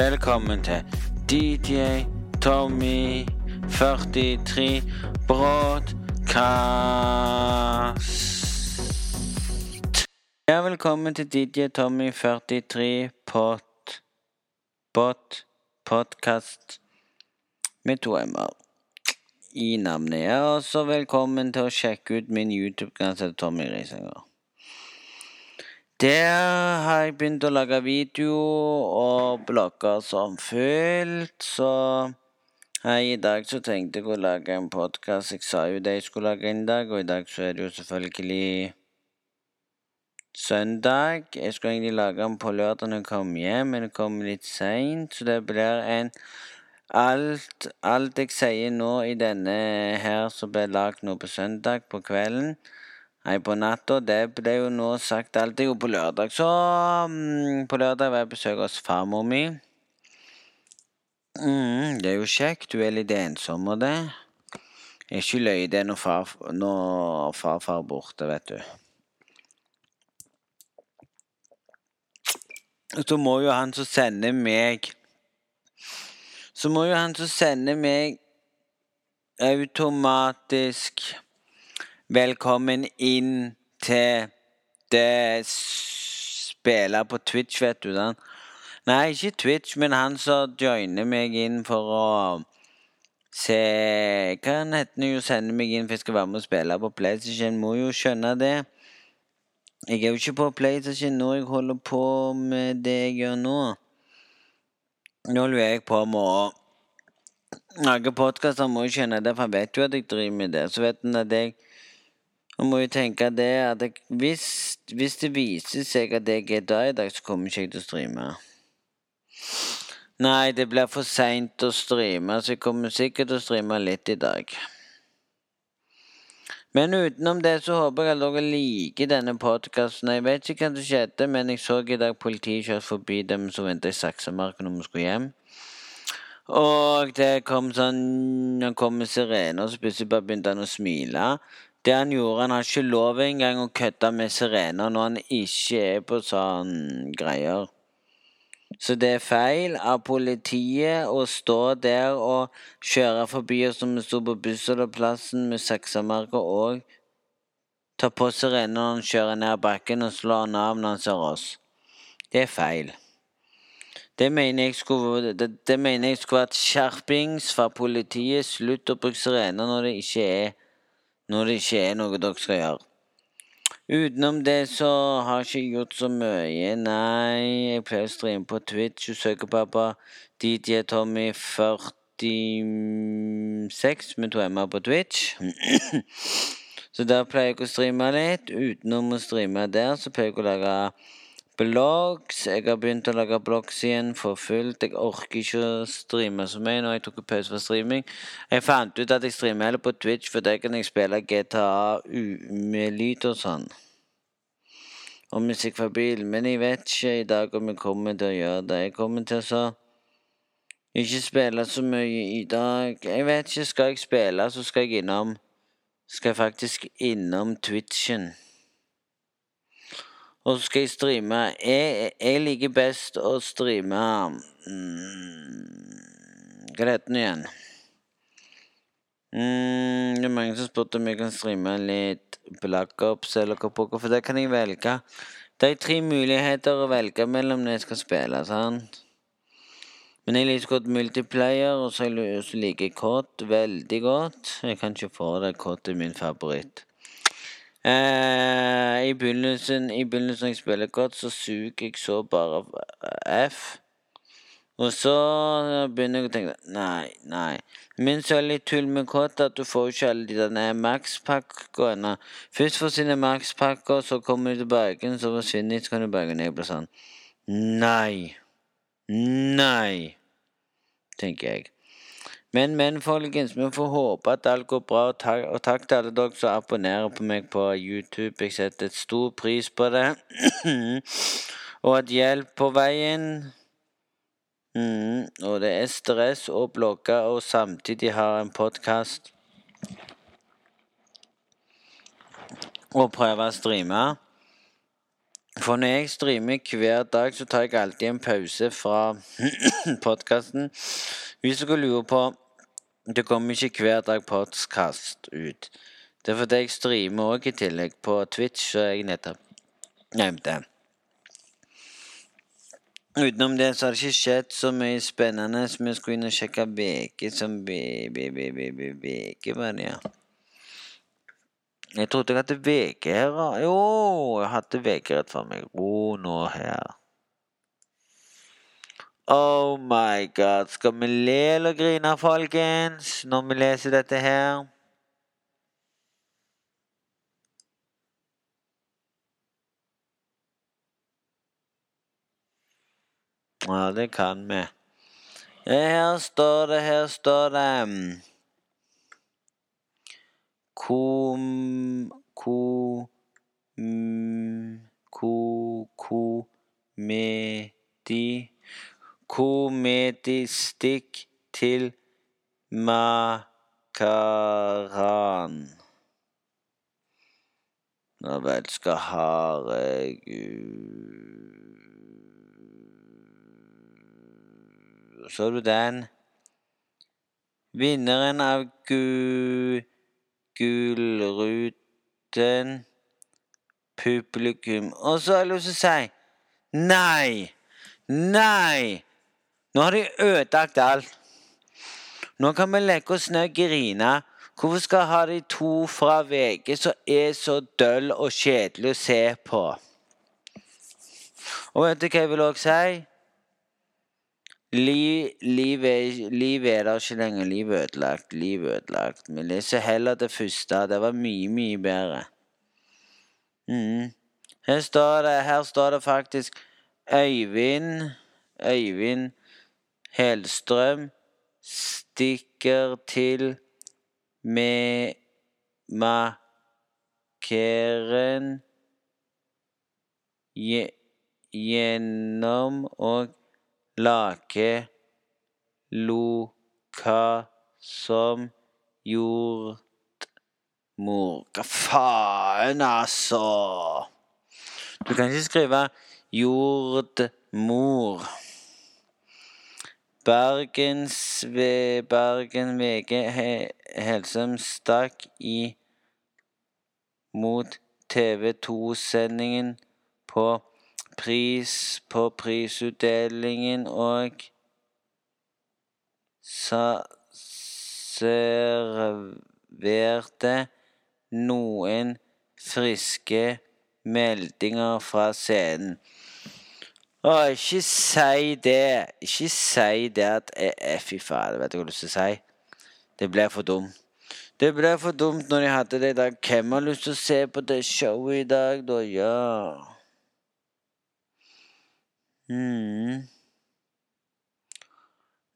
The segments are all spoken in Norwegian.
Velkommen til DJ Tommy 43 Broadcast. Ja, velkommen til DJ Tommy 43 Pot... Pot... Podcast med to m-er i navnet. Ja, også velkommen til å sjekke ut min YouTube-kanal Tommy Risanger. Der har jeg begynt å lage video og blogger som fullt, så her i dag så tenkte jeg å lage en podkast. Jeg sa jo det jeg skulle lage en dag, og i dag så er det jo selvfølgelig søndag. Jeg skulle egentlig lage den på lørdag når jeg kom hjem, men det kom litt seint, så det blir en Alt, alt jeg sier nå i denne her som ble lagd nå på søndag på kvelden Nei, på natta. Det ble jo nå sagt alt. Jo, på lørdag. Så um, på lørdag var jeg besøk hos farmor mi. Mm, det er jo kjekt. Du er litt ensom og det. Jeg er ikke løye det når, far, når farfar er borte, vet du. Så må jo han som sender meg Så må jo han som sender meg automatisk Velkommen inn til det spiller på Twitch, vet du. Den. Nei, ikke Twitch, men han som joiner meg inn for å se Hva han heter jo sender meg inn for jeg skal være med og spille på PlayStation. Må jo skjønne det. Jeg er jo ikke på PlayStation når jeg holder på med det jeg gjør nå. Nå lurer jeg på med å lage podkaster. Må jo skjønne det, for han vet jo at jeg driver med det. Så vet han at jeg man må vi tenke det at jeg, hvis, hvis, det viser seg at jeg er der i dag, så kommer ikke jeg til å streame. Nei, det blir for seint å streame, så jeg kommer sikkert til å streame litt i dag. Men utenom det så håper jeg at dere liker denne podkasten. Jeg vet ikke hva som skjedde, men jeg så i dag politiet kjørte forbi dem som venta i Saksamarka når vi skulle hjem. Og det kom sånn Han kom med sirene, og så plutselig bare begynte han å smile. Det han gjorde Han har ikke lov engang å kødde med sirener når han ikke er på sånn greier. Så det er feil av politiet å stå der og kjøre forbi oss som vi sto på bussholdeplassen med saksamerker og ta på sirenen når han kjører ned bakken og slår han av når han ser oss. Det er feil. Det mener jeg skulle, det, det mener jeg skulle vært skjerpings fra politiet. Slutt å bruke sirener når det ikke er når det ikke er noe dere skal gjøre. Utenom det så har jeg ikke gjort så mye. Nei, jeg pleier å streame på Twitch og søke pappa. DJ Tommy 46 med to m-er på Twitch. så der pleier jeg å streame litt. Utenom å streame der, så pleier jeg å lage blogs. Jeg har begynt å lage blogs igjen for fullt. Jeg orker ikke å streame så mye når jeg tok pause for streaming. Jeg fant ut at jeg streamer heller på Twitch, for der kan jeg spille GTA med lyd og sånn. Og musikk fra bil. Men jeg vet ikke i dag om jeg kommer til å gjøre det. Jeg kommer til å ikke spille så mye i dag. Jeg vet ikke. Skal jeg spille, så skal jeg innom Skal jeg faktisk innom Twitchen. Og så skal jeg streame Jeg, jeg liker best å streame mm, Hva heter den igjen? Mm, det er mange som spurte om jeg kan streame litt Black Ops eller hva for det kan jeg velge. Det er tre muligheter å velge mellom når jeg skal spille. sant? Men jeg liker godt multiplayer, og så liker jeg COD veldig godt. Jeg kan ikke få det. COD er min favoritt. Eh, i, begynnelsen, I begynnelsen når jeg spiller godt, så suger jeg så bare F. Og så begynner jeg å tenke Nei, nei. Min så er litt tull med kott at du får ikke alle de der Max-pakkene. Først forsvinner Max-pakker, så kommer du tilbake, så forsvinner de, så kan du bare gå ned bli sånn Nei. Nei. Tenker jeg. Men, men, folkens, vi får håpe at alt går bra. Og takk, og takk til alle dere som abonnerer på meg på YouTube. Jeg setter et stor pris på det. og at hjelp på veien. Mm, og det er stress å blogge og samtidig ha en podkast. Og prøve å streame. For når jeg streamer hver dag, så tar jeg alltid en pause fra podkasten. Hvis dere lurer på Det kommer ikke hver dag podkast ut. Det er fordi jeg streamer òg i tillegg på Twitch, så jeg nettopp nevnte. Utenom det så har det ikke skjedd så mye spennende, som vi skulle inn og sjekke VG som VG var det, ja. Jeg trodde jeg hadde VG her. Jo, jeg hadde VG rett for meg. Ro nå her. Oh my god. Skal vi le eller grine, folkens, når vi leser dette her? Ja, det kan vi. Her står det, her står det Kom... Ko... Ko... Komedi Komedistikk til makaran. Nå vel skal Herregud Så du den? Vinneren av gu, Gullruten Publikum. Og så har jeg lyst til å si nei! Nei! Nå har de ødelagt alt. Nå kan vi legge oss ned og grine. Hvorfor skal jeg ha de to fra VG som er så døll og kjedelig å se på? Og vet du hva jeg vil også si? Liv, liv, er, liv er der ikke lenger. Liv er ødelagt. Liv er ødelagt. Vi leser heller det første. Det var mye, mye bedre. Mm. Her står det, her står det faktisk Øyvind Øyvind Helstrøm stikker til med makeren gjennom og lage loka som jordmor. Hva faen, altså? Du kan ikke skrive jordmor. Bergens Bergen VG Helsem stakk i mot TV 2-sendingen på pris på prisutdelingen og serverte noen friske meldinger fra scenen. Å, ikke si det. Ikke si det at eh, Fy faen, vet du hva jeg har lyst til å si? Det ble for dumt. Det ble for dumt når jeg hadde det i dag. Hvem har lyst til å se på det showet i dag, da? Ja. Mm.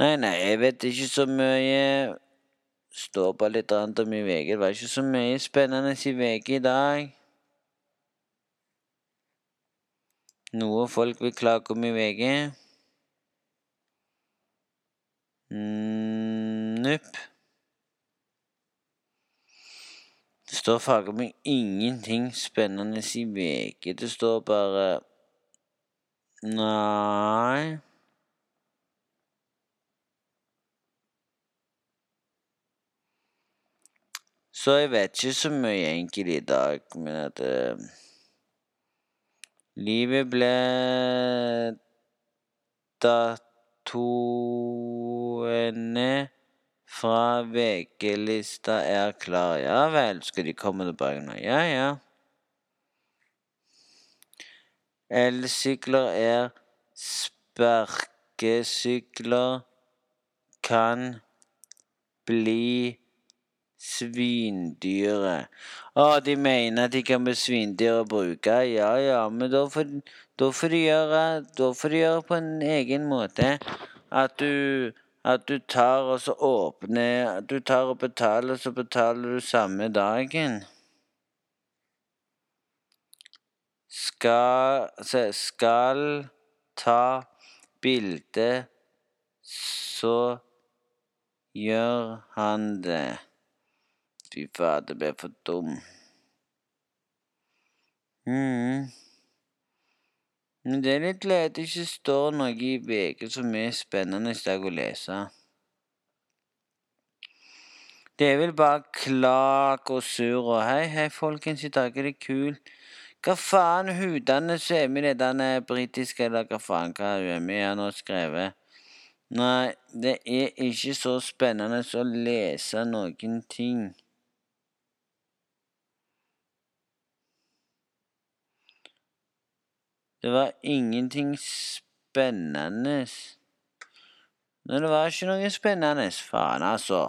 Nei, nei, jeg vet ikke så mye. Står bare litt annet om i VG. Det var ikke så mye spennende i VG i dag. Noe folk vil klage om i VG. Mm, Nupp. Det står faget ingenting spennende i VG. Det står bare Nei Så jeg vet ikke så mye egentlig i dag, men at uh, Livet ble Datoene fra VG-lista er klar. Ja vel, skal de komme tilbake nå? Ja, ja. Elsykler er sparkesykler. Kan bli svindyre. Å, de mener at de kan bli svindyre å bruke. Ja, ja, men da får, da får, de gjøre, da får de gjøre på en egen måte. At du, at du tar og så åpner At du tar og betaler, så betaler du samme dagen. skal, skal ta bilde, så gjør han det. Fy fader, ble for dum. Mm. Men det er litt leit det ikke står noe i VG som er spennende i dag å lese. Det er vel bare klak og sur og hei, hei, folkens, i dag er det kult. Hva faen, hudene som er med i denne britiske, eller hva faen hva hun er med i, har nå skrevet. Nei, det er ikke så spennende å lese noen ting. Det var ingenting spennende. Nei, det var ikke noe spennende. Faen, altså.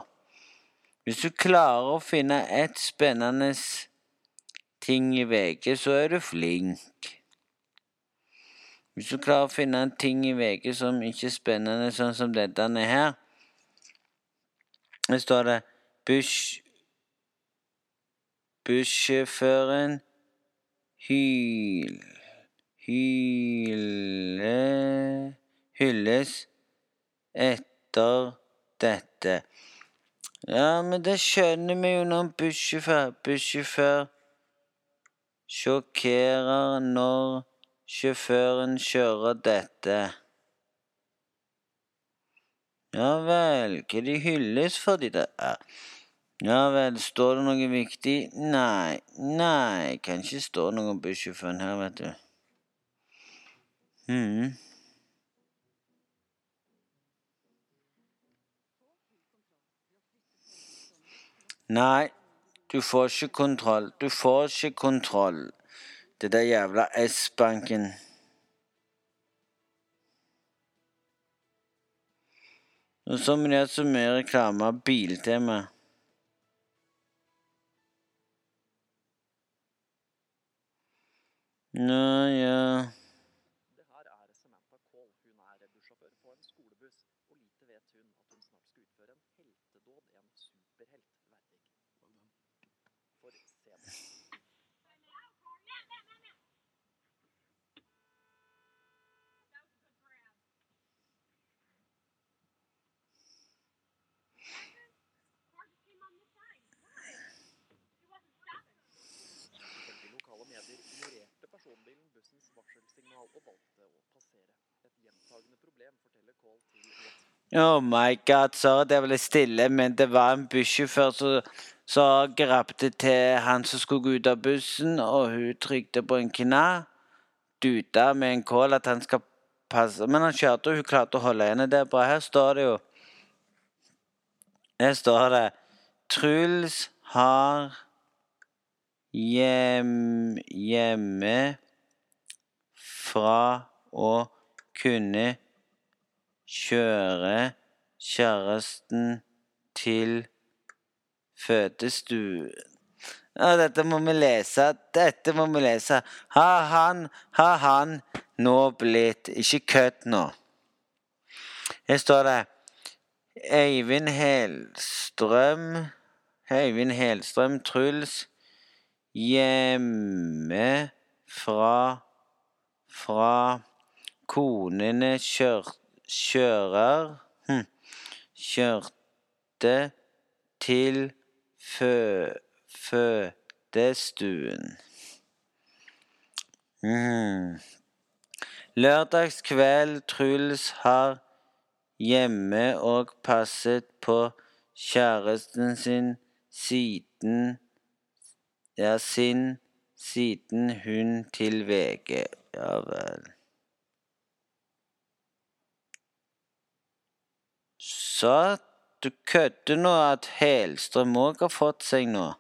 Hvis du klarer å finne ett spennende ting i VG, så er du flink. Hvis du klarer å finne en ting i VG som ikke er spennende, sånn som dette her Her står det Bush Bussjåføren hyl hyle hylles etter dette. Ja, men det skjønner vi jo når Bussjåfør sjokkerer når sjåføren kjører dette. Ja vel, hva de hylles for de der? Ja vel, står det noe viktig? Nei, nei, kan ikke stå noe om bussjåføren her, vet du. Hmm. Nei, du får ikke kontroll. Du får ikke kontroll. Det der jævla S-banken. Og så må de ha så mye reklame av Biltema. Nå, ja Oh my god, sorry det ble stille, men det var en bussjåfør som grabte til han som skulle gå ut av bussen, og hun trykte på en knapp. Duta med en kål at han skal passe Men han kjørte, og hun klarte å holde henne. Det er bra. Her står det jo Her står det Truls har hjem, hjemme fra å kunne kjøre kjæresten til fødestuen. Ja, dette må vi lese. Dette må vi lese. Har han, har han nå blitt Ikke kødd nå. Her står det Eivind Helstrøm Eivind Helstrøm, Truls hjemme fra fra konene kjør, kjører hm, kjørte til fø, fødestuen. Mm. Lørdagskveld Truls har hjemme og passet på kjæresten sin siden ja, sin siden hun til VG. Ja vel. Så du kødder nå at Helstrøm òg har fått seg noe?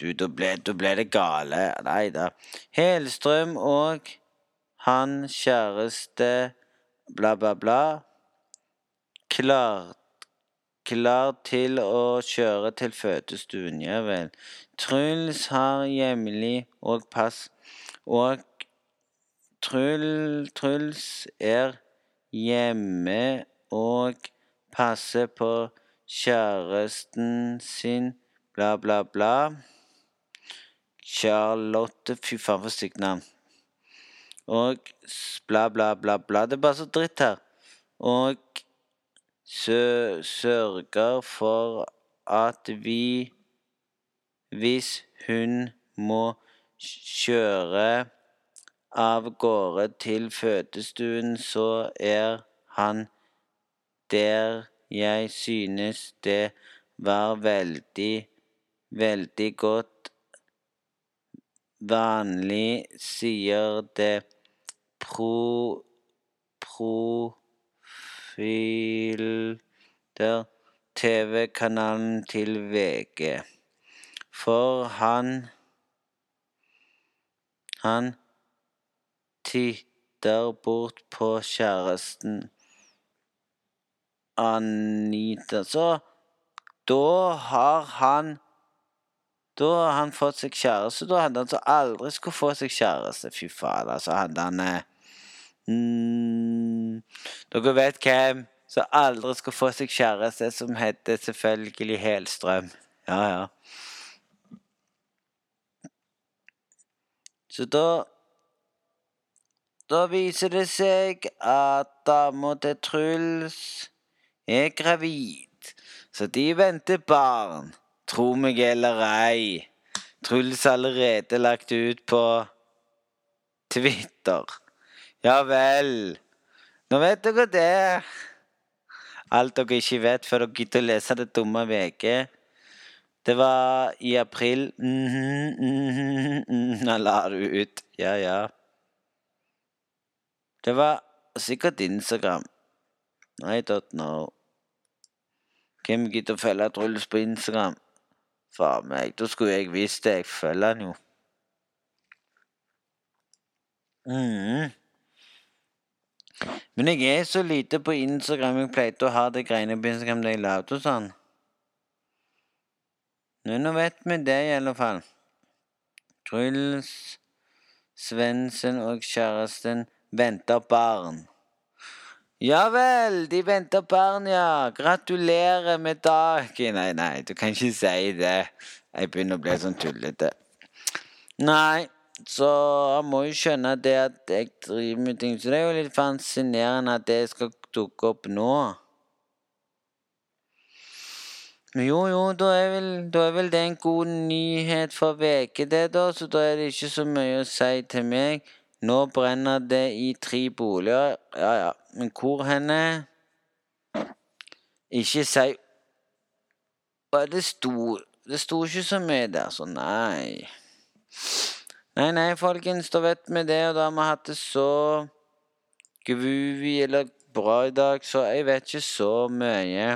Du, da ble, ble det gale. Nei da. Helstrøm og han kjæreste bla, bla, bla. Klart klar til å kjøre til fødestuen. Ja vel. Truls har hjemlig og pass. Og Trull, Truls er hjemme og passer på kjæresten sin, bla, bla, bla. Charlotte Fy faen, for stygt navn. Og bla, bla, bla, bla. Det er bare så dritt her. Og sørger for at vi Hvis hun må kjøre av gårde til fødestuen, så er han der jeg synes det var veldig, veldig godt. Vanlig, sier det pro... profilter TV-kanalen til VG. For han Han titter bort på kjæresten Anita. Så da har han Da har han fått seg kjæreste. Da hadde han så aldri skulle få seg kjæreste. Fy faen, altså. Hadde han eh, mm, Dere vet hvem som aldri skal få seg kjæreste, som heter selvfølgelig Helstrøm. Ja, ja. Så da Da viser det seg at dama til Truls er gravid. Så de venter barn. Tro meg eller ei. Truls allerede lagt ut på Twitter. Ja vel. Nå vet dere det. Alt dere ikke vet før dere gidder å lese det dumme VG. Det var i april mm -hmm, mm Han la det ut. Ja, ja. Det var sikkert Instagram. I don't know. Hvem gidder å følge Truls på Instagram? Faen meg, da skulle jeg visst det. Jeg følger han jo. Mm. Men jeg er så lite på Instagram. Jeg pleide å ha det greiene på Instagram da jeg lagde og sånn. Nå, nå vet vi det, i alle fall. Truls Svendsen og kjæresten venter barn. Ja vel, de venter barn, ja. Gratulerer med dagen. Nei, nei, du kan ikke si det. Jeg begynner å bli sånn tullete. Nei, så jeg må jo skjønne det at jeg driver med ting. Så det er jo litt fascinerende at det skal dukke opp nå. Jo, jo, da er, vel, da er vel det en god nyhet for VG, det, da. Så da er det ikke så mye å si til meg. Nå brenner det i tre boliger. Ja, ja. Men hvor henne? Ikke si det sto Det sto ikke så mye der, så nei. Nei, nei, folkens, da vet vi det, og da har vi hatt det så groovy eller bra i dag, så jeg vet ikke så mye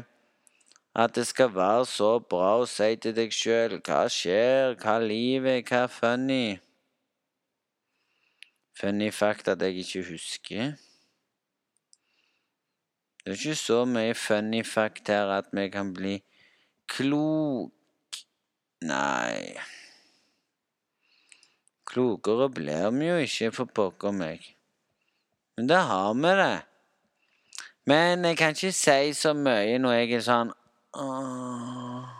at det skal være så bra å si til deg sjøl hva skjer, hva livet, hva er funny. Funny fact at jeg ikke husker. Det er ikke så mye funny fact her at vi kan bli klok. Nei. Klokere blir vi jo ikke, for pokker meg. Men da har vi det. Men jeg kan ikke si så mye når jeg er sånn Åh.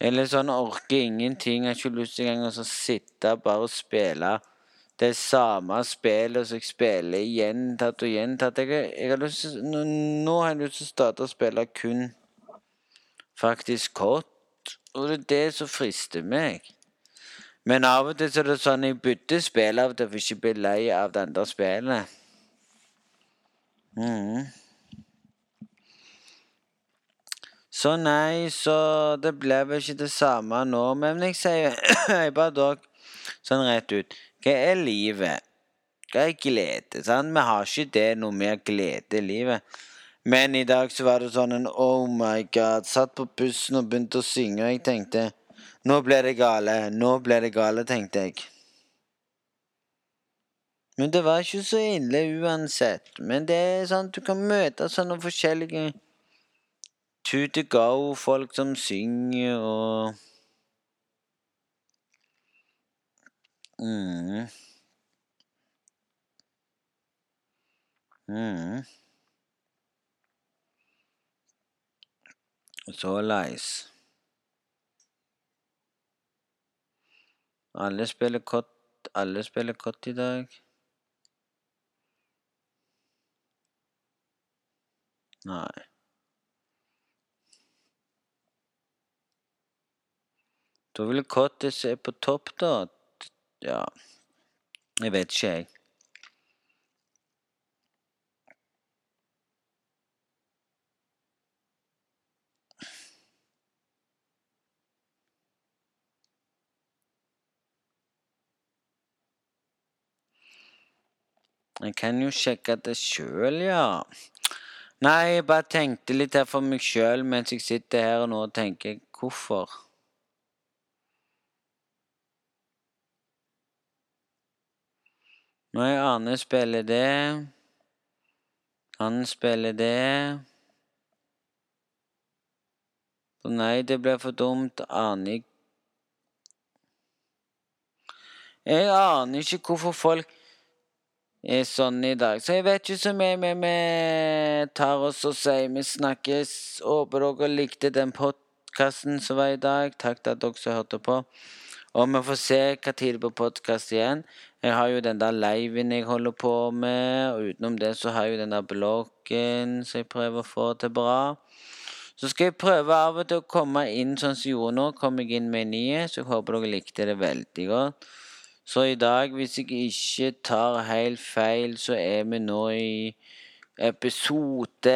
Eller sånn orker ingenting. Har ikke lyst til engang å sitte bare og spille det samme spillet som jeg spiller gjentatt og gjentatt. Jeg, jeg har lyst nå, nå har jeg lyst til å starte å spille kun faktisk kort. Og det er det som frister meg. Men av og til så er det sånn jeg bytter spill av til for ikke å bli lei av det andre spillet. Mm. Så nei, så det ble vel ikke det samme nå. Men jeg sier jeg bare dog sånn rett ut Hva er livet? Hva er glede? Sant? Vi har ikke det noe mer glede i livet. Men i dag så var det sånn en oh my god. Satt på bussen og begynte å synge, og jeg tenkte Nå ble det gale. Nå ble det gale, tenkte jeg. Men det var ikke så ille uansett. Men det er sånn du kan møte sånne forskjellige to to go-folk som synger og mm. Mm. Såleis. Alle spiller kott Alle spiller kott i dag. Nei. Da vil Cottis er på topp, da. Ja Jeg vet ikke, jeg. Jeg kan jo sjekke det sjøl, ja. Nei, jeg bare tenkte litt her for meg sjøl mens jeg sitter her og nå og tenker hvorfor? Nei, Arne spiller det. Han spiller det. Nei, det ble for dumt. Aner jeg Jeg aner ikke hvorfor folk sånn i dag. Så jeg vet ikke så mye, men vi tar oss og sier vi snakkes. Håper dere likte den podkasten som var i dag. Takk til at dere som hørte på. Og vi får se hva tid på podkast igjen. Jeg har jo den der liven jeg holder på med, og utenom det så har jeg jo den der bloggen som jeg prøver å få til bra. Så skal jeg prøve av og til å komme inn sånn som jeg gjorde nå. Kom jeg inn med en ny, så jeg håper dere likte det veldig godt. Så i dag, hvis jeg ikke tar helt feil, så er vi nå i episode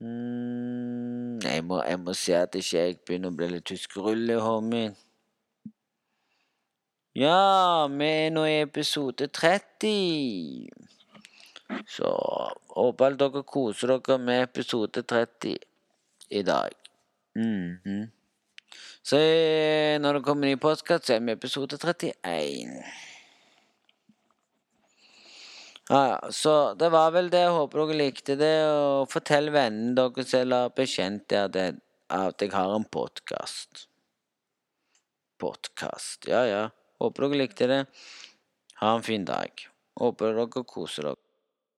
mm, jeg, må, jeg må si at ikke jeg begynner å bli litt tyskerull i hodet mitt. Ja, vi er nå i episode 30. Så håper dere koser dere med episode 30 i dag. Mm -hmm. Så når det kommer ny postkast, så er vi episode 31. Ja, ja. Så det var vel det. Jeg håper dere likte det. Og fortell vennene deres eller bekjente at, at jeg har en podkast. Podkast. Ja, ja. Håper dere likte det. Ha en fin dag. Håper dere koser dere.